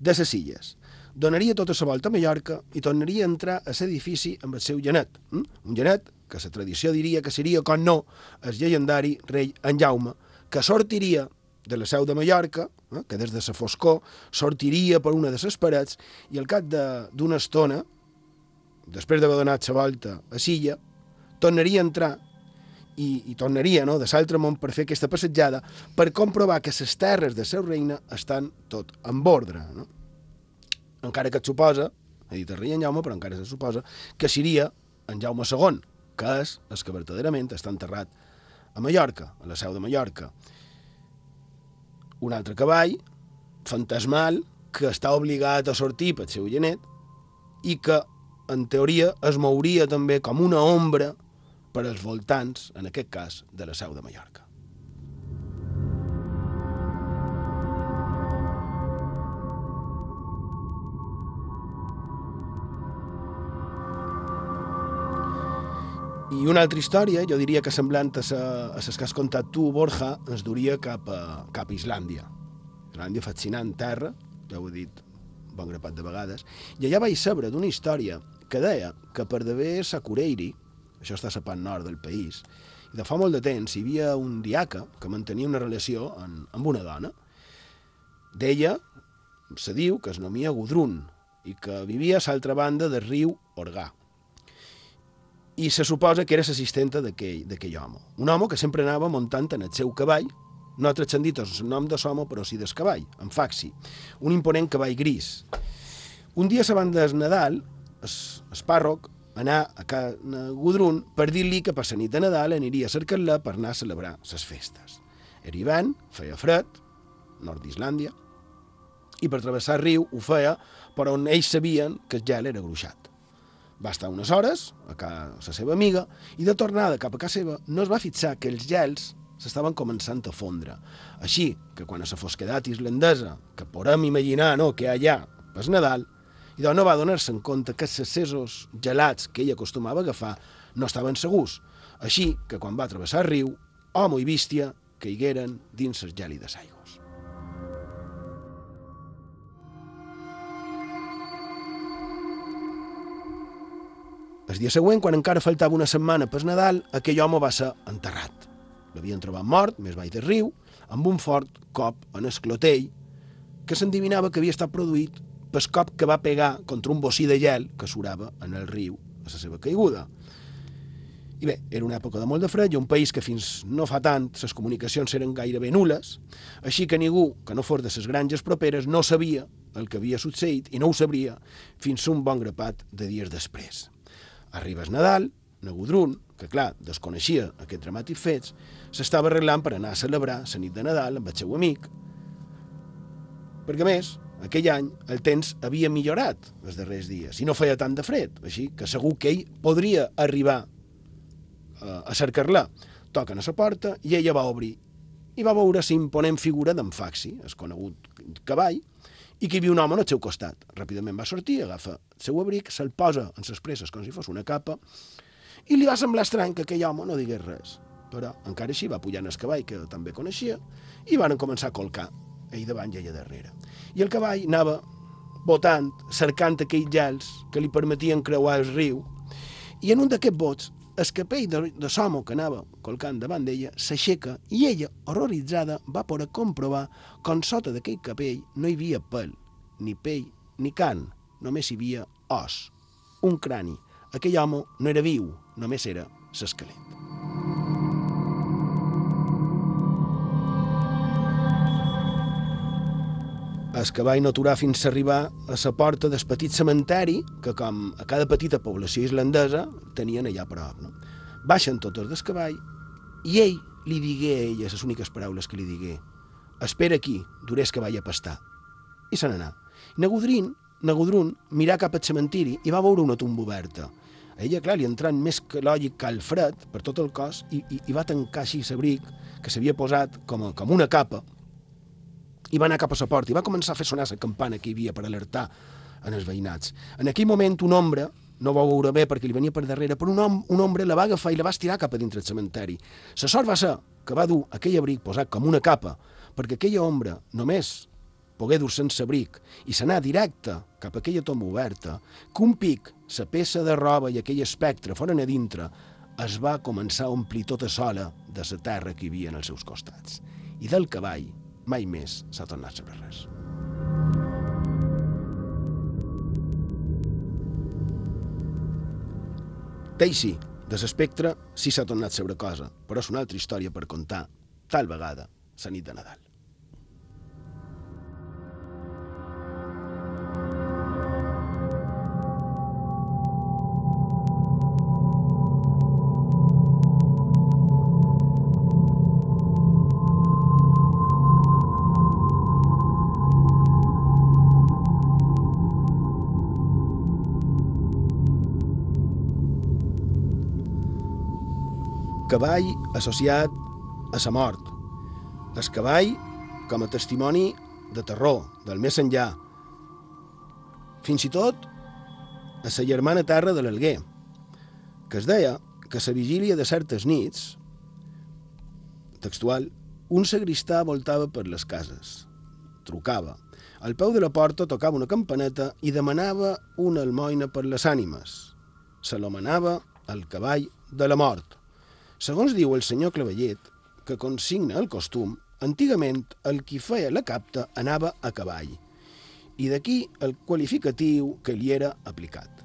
de ses illes donaria tota la volta a Mallorca i tornaria a entrar a l'edifici amb el seu genet. Mm? Un genet que la tradició diria que seria, com no, el llegendari rei en Jaume, que sortiria de la seu de Mallorca, eh, que des de la foscor sortiria per una de les parets i al cap d'una de, estona, després d'haver donat la volta a Silla, tornaria a entrar i, i tornaria no, de l'altre món per fer aquesta passejada per comprovar que les terres de seu reina estan tot en ordre. No? Encara que et suposa, ha dit el rei en Jaume, però encara se suposa, que seria en Jaume II, que és el que verdaderament està enterrat a Mallorca, a la seu de Mallorca. Un altre cavall, fantasmal, que està obligat a sortir pel seu genet i que, en teoria, es mouria també com una ombra per als voltants, en aquest cas, de la seu de Mallorca. I una altra història, jo diria que semblant a les que has contat tu, Borja, ens duria cap a, cap a Islàndia. Islàndia fascinant terra, ja ho he dit bon grapat de vegades, i allà vaig saber d'una història que deia que per d'haver Sakureiri, això està a part nord del país, i de fa molt de temps hi havia un diaca que mantenia una relació en, amb una dona. D'ella se diu que es nomia Gudrun i que vivia a l'altra banda del riu Orgà i se suposa que era l'assistenta d'aquell home. Un home que sempre anava muntant en el seu cavall, no ha transcendit el nom de l'home, però sí del cavall, en faxi, un imponent cavall gris. Un dia sabant del Nadal, el, el pàrroc anà a Can Gudrun per dir-li que per la nit de Nadal aniria a cercar-la per anar a celebrar les festes. Era hivern, feia fred, nord d'Islàndia, i per travessar el riu ho feia per on ells sabien que el gel era gruixat. Va estar unes hores a casa seva amiga i de tornada cap a casa seva no es va fixar que els gels s'estaven començant a fondre. Així que quan a la fosquedat islandesa, que podem imaginar no, que allà és Nadal, i doncs no va donar-se en compte que els accessos gelats que ella acostumava a agafar no estaven segurs. Així que quan va travessar el riu, home i bístia caigueren dins les gèlides aigües. El dia següent, quan encara faltava una setmana per Nadal, aquell home va ser enterrat. L'havien trobat mort, més baix del riu, amb un fort cop en el clotell, que s'endivinava que havia estat produït pel cop que va pegar contra un bocí de gel que surava en el riu a la seva caiguda. I bé, era una època de molt de fred i un país que fins no fa tant les comunicacions eren gairebé nules, així que ningú que no fos de les granges properes no sabia el que havia succeït i no ho sabria fins un bon grapat de dies després. Arriba el Nadal, na Gudrun, que clar, desconeixia aquests dramàtics fets, s'estava arreglant per anar a celebrar la nit de Nadal amb el seu amic. Perquè més, aquell any el temps havia millorat els darrers dies i no feia tant de fred, així que segur que ell podria arribar eh, a cercar-la. Toquen a la porta i ella va obrir i va veure la imponent figura d'en Faxi, el conegut cavall, i que hi havia un home al seu costat. Ràpidament va sortir, agafa el seu abric, se'l posa en ses presses com si fos una capa, i li va semblar estrany que aquell home no digués res. Però encara així va pujar en el cavall, que també coneixia, i van començar a colcar, ell davant i ella darrere. I el cavall anava botant, cercant aquells gels que li permetien creuar el riu, i en un d'aquests bots el capell de, de l'home que anava colcant davant d'ella s'aixeca i ella, horroritzada, va poder comprovar com sota d'aquell capell no hi havia pèl, ni pell, ni can, només hi havia os, un crani. Aquell home no era viu, només era l'esquelet. El cavall no aturà fins a arribar a la porta del petit cementeri que, com a cada petita població islandesa, tenien allà a prop. No? Baixen tots del cavall i ell li digué a ella les úniques paraules que li digué «Espera aquí, durés que vaig a pastar». I se n'anà. Nagudrin, Nagudrun mirà cap al cementiri i va veure una tumba oberta. A ella, clar, li entrant més calògic que el fred per tot el cos i, i, i va tancar així l'abric que s'havia posat com, a, com una capa i va anar cap a la porta i va començar a fer sonar la campana que hi havia per alertar en els veïnats. En aquell moment un ombra, no va veure bé perquè li venia per darrere, però un, hom, un ombra la va agafar i la va estirar cap a dintre del cementeri. La sort va ser que va dur aquell abric posat com una capa, perquè aquella ombra només pogué dur sense abric i s'anà directe cap a aquella tomba oberta, que un pic, la peça de roba i aquell espectre foren a dintre, es va començar a omplir tota sola de la terra que hi havia en els seus costats. I del cavall mai més s'ha tornat sobre res. Daisy, De l'espectre sí s'ha tornat sobre cosa, però és una altra història per contar, tal vegada, la nit de Nadal. Cavall associat a la mort. El cavall com a testimoni de terror, del més enllà. Fins i tot a la germana terra de l'Alguer, que es deia que a la vigília de certes nits, textual, un sagristà voltava per les cases, trucava. Al peu de la porta tocava una campaneta i demanava una almoina per les ànimes. Se l'homenava el cavall de la mort. Segons diu el senyor Clavellet, que consigna el costum, antigament el qui feia la capta anava a cavall, i d'aquí el qualificatiu que li era aplicat.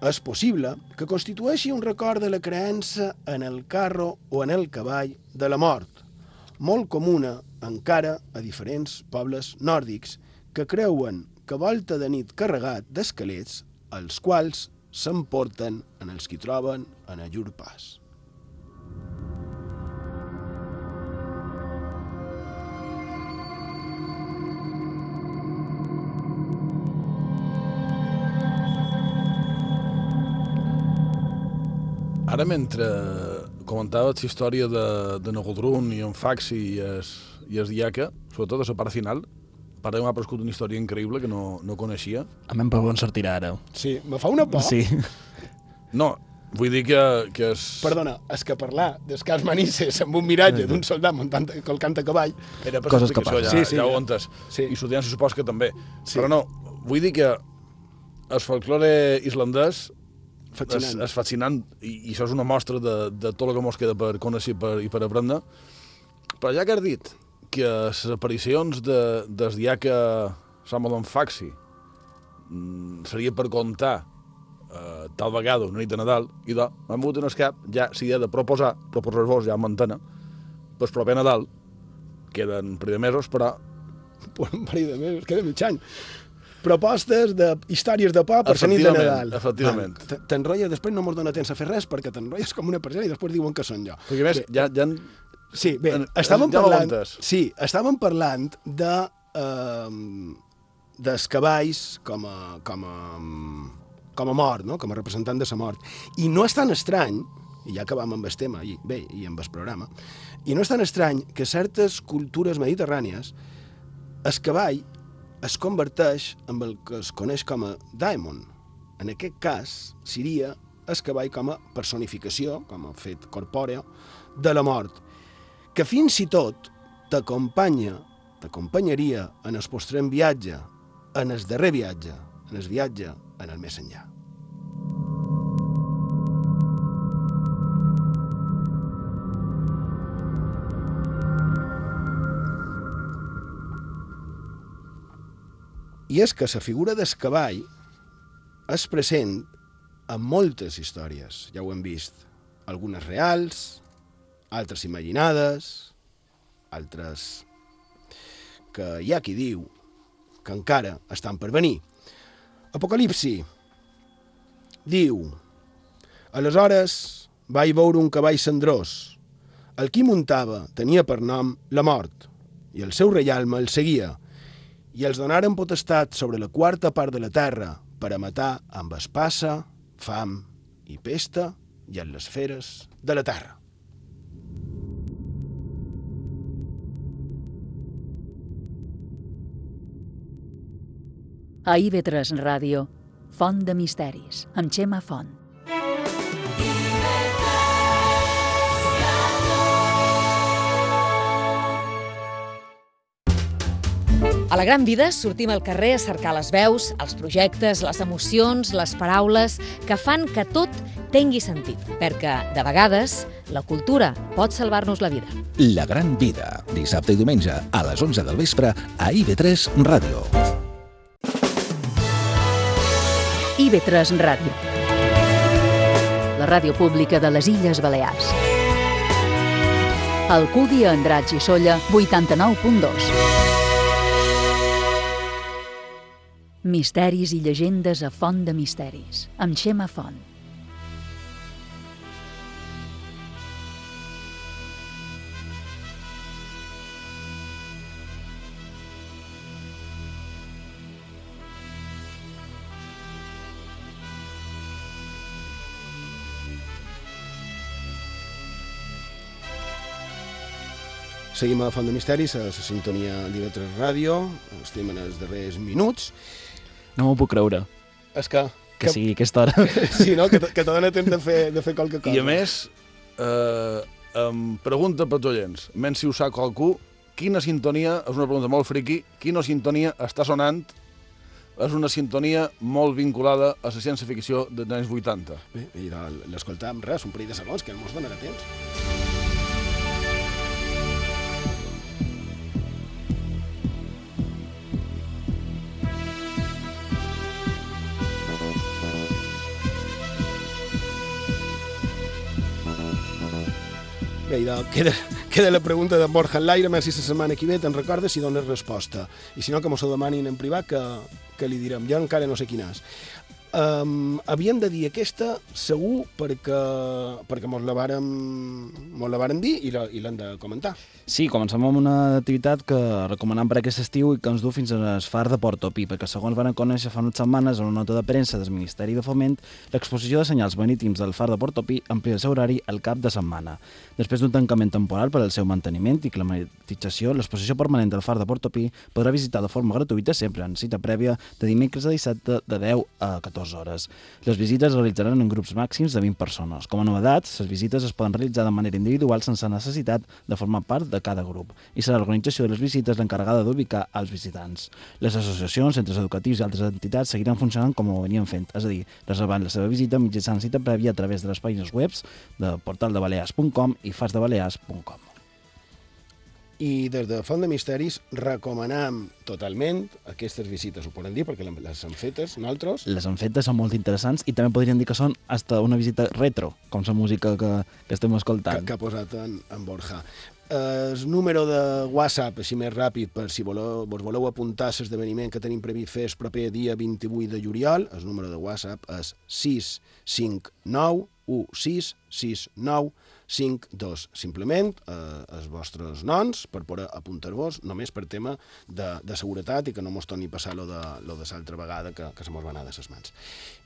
És possible que constitueixi un record de la creença en el carro o en el cavall de la mort, molt comuna encara a diferents pobles nòrdics que creuen que volta de nit carregat d'esquelets, els quals s'emporten en els qui troben en a llur pas. Ara, mentre comentava la història de, de Nogodrun i en Faxi i es, i es Diaca, sobretot a la part final, per m'ha prescut una història increïble que no, no coneixia. A mi em per on sortirà ara. Sí, me fa una por. Sí. No, vull dir que, que és... Perdona, és que parlar d'Escars Manises amb un miratge d'un soldat muntant colcant a cavall... Era per Coses que l'explicació, ja, passen. Sí, sí, ja ho entes. Sí. I se supos que també. Sí. Però no, vull dir que el folklore islandès Fascinant. És, és fascinant i, i això és una mostra de, de tot el que mos queda per conèixer per, i per aprendre. Però ja que has dit que les aparicions de, des diaca Samuel Faxi seria per contar eh, tal vegada una nit de Nadal, i de, m'han vingut en el cap, ja si he de proposar, proposar-vos ja en antena, pues proper Nadal, queden un parell de mesos, però un parell de mesos, queda mig any. Propostes de històries de por per la nit de Nadal. efectivament. Va, t- T'enrotlles, després no mos dona temps a fer res perquè t'enrotlles com una persona i després diuen que són jo. perquè més, ja, ja Sí, bé, En- estàvem ja parlant... Sí, estàvem parlant de... Eh, dels cavalls com a, com a, com a mort, no? com a representant de la mort. I no és tan estrany, i ja acabam amb el tema, i, bé, i amb el programa, i no és tan estrany que certes cultures mediterrànies el cavall es converteix en el que es coneix com a daemon. En aquest cas, seria el cavall com a personificació, com a fet corpòreo, de la mort, que fins i tot t'acompanya, t'acompanyaria en el postrem viatge, en el darrer viatge, en el viatge en el més enllà. I és que la figura del cavall és present en moltes històries, ja ho hem vist. Algunes reals, altres imaginades, altres que hi ha qui diu que encara estan per venir. Apocalipsi diu Aleshores vaig veure un cavall cendrós. El qui muntava tenia per nom la mort, i el seu reialme el seguia, i els donaren potestat sobre la quarta part de la terra per a matar amb espassa, fam i pesta i en les feres de la terra. A IB3 Ràdio, Font de Misteris, amb Xema Font. A la gran vida sortim al carrer a cercar les veus, els projectes, les emocions, les paraules que fan que tot tingui sentit, perquè, de vegades, la cultura pot salvar-nos la vida. La gran vida, dissabte i diumenge a les 11 del vespre a IB3 Ràdio. IB3 Ràdio. la ràdio pública de les Illes Balears. Alcúdia, Andratx i Solla, 89.2. Misteris i llegendes a Font de Misteris, amb Xema Font. Seguim a Font de Misteris, a la sintonia d'Ivetres Ràdio, estem en els darrers minuts. No m'ho puc creure. És que... Que sigui aquesta hora. Sí, no? Que, que te dona temps de fer, de fer qualque cosa. I a més, eh, em pregunta pels oients, menys si ho sap qualcú, quina sintonia, és una pregunta molt friqui, quina sintonia està sonant és una sintonia molt vinculada a la ciència-ficció dels anys 80. Bé, i l'escoltam res, un parell de segons, que no ens donarà temps. Bé, idò, queda, queda la pregunta de Borja Enlaire, a veure si la setmana que ve te'n recordes si dones resposta. I si no, que mos ho demanin en privat, que, que li direm. Jo encara no sé quina és. Um, havíem de dir aquesta segur perquè, perquè mos la vàrem, mos la vàrem dir i l'hem de comentar. Sí, comencem amb una activitat que recomanem per aquest estiu i que ens du fins al far de Portopí, perquè segons van conèixer fa unes setmanes en una nota de premsa del Ministeri de Foment, l'exposició de senyals marítims del far de Portopí amplia el seu horari al cap de setmana. Després d'un tancament temporal per al seu manteniment i climatització, l'exposició permanent del far de Portopí podrà visitar de forma gratuïta sempre en cita prèvia de dimecres a dissabte de 10 a 14 hores. Les visites es realitzaran en grups màxims de 20 persones. Com a novedat, les visites es poden realitzar de manera individual sense necessitat de formar part de cada grup i serà l'organització de les visites l'encarregada d'ubicar els visitants. Les associacions, centres educatius i altres entitats seguiran funcionant com ho venien fent, és a dir, reservant la seva visita mitjançant cita prèvia a través de les pàgines webs de portaldebalears.com i farsdebalears.com. I des de Font de Misteris recomanam totalment aquestes visites, ho podem dir, perquè les hem fetes nosaltres. Les han fetes, són molt interessants i també podríem dir que són hasta una visita retro, com la música que, que estem escoltant. que, que ha posat en, en Borja. Eh, El número de WhatsApp, així més ràpid, per si voleu, vos voleu apuntar a l'esdeveniment que tenim previst fer el proper dia 28 de juliol, el número de WhatsApp és 659 1669 52. Simplement eh, els vostres noms per poder apuntar-vos només per tema de, de seguretat i que no mos torni a passar lo de, lo de l'altra vegada que, que se mos va anar de ses mans.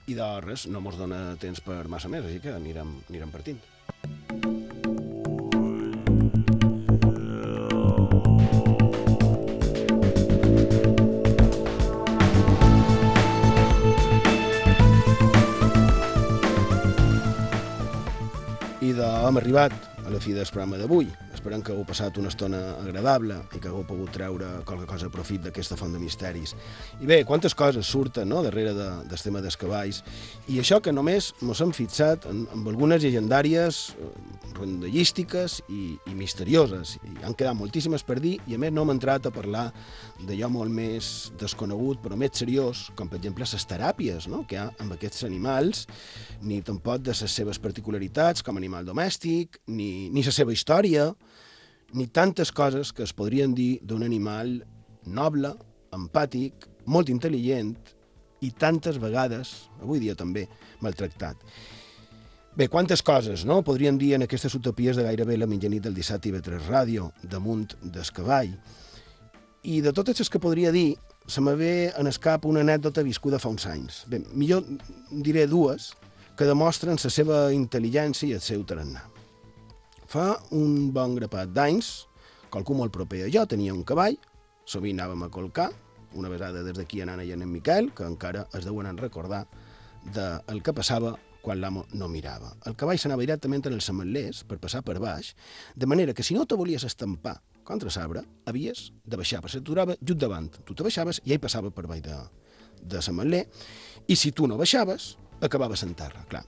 I de res, no mos dona temps per massa més, així que anirem, anirem partint. I de, hem arribat a la fi del programa d'avui. Esperem que heu passat una estona agradable i que hagueu pogut treure qualque cosa a profit d'aquesta font de misteris. I bé, quantes coses surten no?, darrere de, del tema dels cavalls. I això que només ens hem fixat en, en algunes llegendàries eh, rondallístiques i, i misterioses. I han quedat moltíssimes per dir i a més no hem entrat a parlar d'allò molt més desconegut però més seriós, com per exemple les teràpies no? que hi ha amb aquests animals, ni tampoc de les seves particularitats com animal domèstic, ni, ni la seva història, ni tantes coses que es podrien dir d'un animal noble, empàtic, molt intel·ligent i tantes vegades, avui dia també, maltractat. Bé, quantes coses, no?, podríem dir en aquestes utopies de gairebé la mitjanit del dissabte i vetres ràdio, damunt del cavall. I de totes les que podria dir, se me ve en el cap una anècdota viscuda fa uns anys. Bé, millor diré dues que demostren la seva intel·ligència i el seu tarannà. Fa un bon grapat d'anys, qualcú molt proper a jo tenia un cavall, sovint anàvem a colcar, una vegada des d'aquí anant allà en Miquel, que encara es deuen recordar del que passava quan l'amo no mirava. El cavall s'anava directament en els sametlers per passar per baix, de manera que si no te volies estampar contra l'arbre, havies de baixar, perquè si t'aturava just davant. Tu te baixaves i ell passava per baix de, de sametler, i si tu no baixaves, acabaves en terra, clar.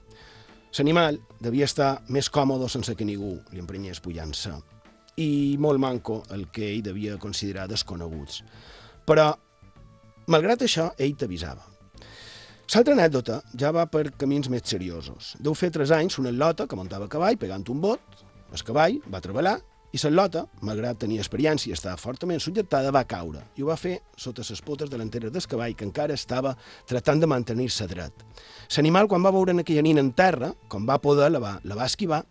L'animal devia estar més còmode sense que ningú li emprenyés pujant-se i molt manco el que ell devia considerar desconeguts. Però, malgrat això, ell t'avisava. L'altra anècdota ja va per camins més seriosos. Deu fer tres anys una lota que muntava cavall pegant un bot, el cavall va treballar i la malgrat tenir experiència i estar fortament subjectada, va caure i ho va fer sota les potes delanteres del cavall que encara estava tractant de mantenir-se dret. L'animal, quan va veure aquella nina en terra, com va poder, la va, la va esquivar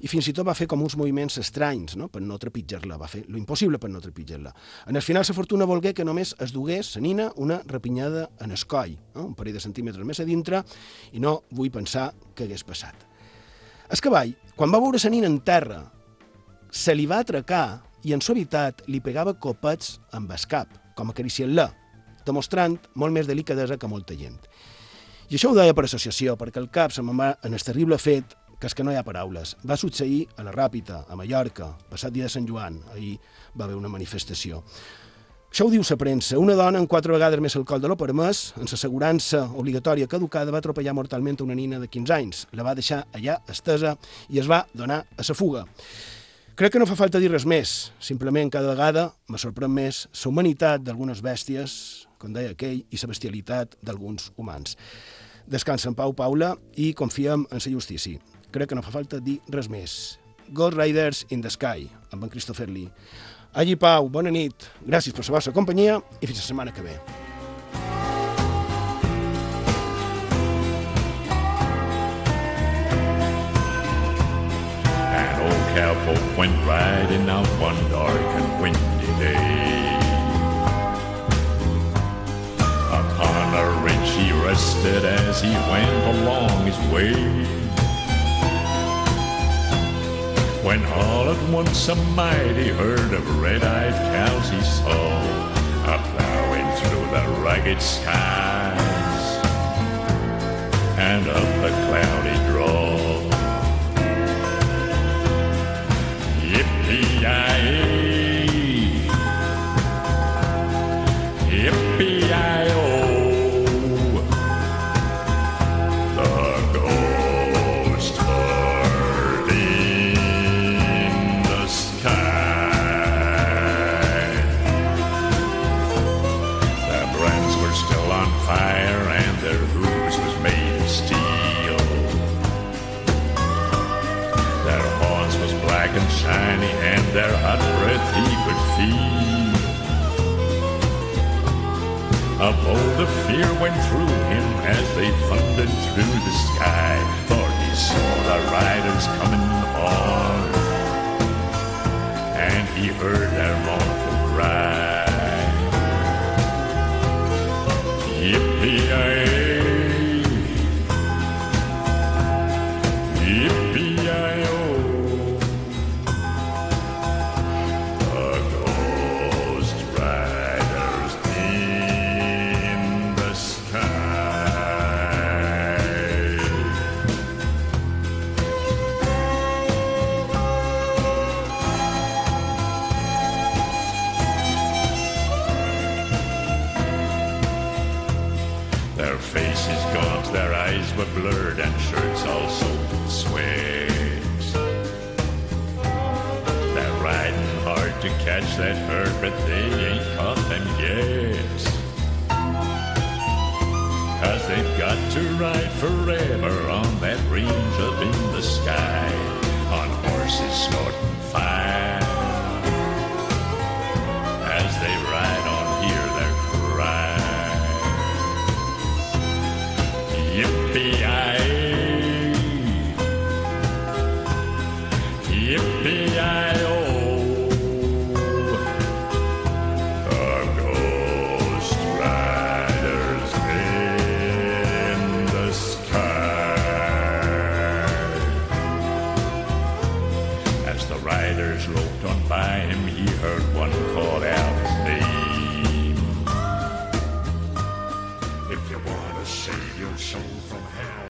i fins i tot va fer com uns moviments estranys no? per no trepitjar-la, va fer lo impossible per no trepitjar-la. En el final, la fortuna volgué que només es dugués la nina una repinyada en el coll, no? un parell de centímetres més a dintre, i no vull pensar què hagués passat. El cavall, quan va veure la nina en terra, se li va atracar i en suavitat li pegava copets amb el cap, com acariciant-la, demostrant molt més delicadesa que molta gent. I això ho deia per associació, perquè el cap se va en el terrible fet que és que no hi ha paraules. Va succeir a la Ràpita, a Mallorca, passat dia de Sant Joan. Ahir va haver una manifestació. Això ho diu la premsa. Una dona amb quatre vegades més alcohol de lo permès, en l'assegurança obligatòria caducada, va atropellar mortalment una nina de 15 anys. La va deixar allà estesa i es va donar a la fuga. Crec que no fa falta dir res més. Simplement, cada vegada me sorprèn més la humanitat d'algunes bèsties, com deia aquell, i la bestialitat d'alguns humans. Descansa en pau, Paula, i confiem en la justícia. Crec que no fa falta dir res més. Ghost Riders in the Sky, amb en Christopher Lee. Allí, Pau, bona nit. Gràcies per la vostra companyia i fins la setmana que ve. Cowpoke went riding out one dark and windy day. Upon a ridge he rested as he went along his way. When all at once a mighty herd of red-eyed cows he saw a plowing through the ragged skies and up the cloudy draw. A bolt of fear went through him as they thundered through the sky, for he saw the riders coming on, and he heard that herd, but they ain't caught them yet. Cause they've got to ride forever on that range up in the sky, on horses snorting fire.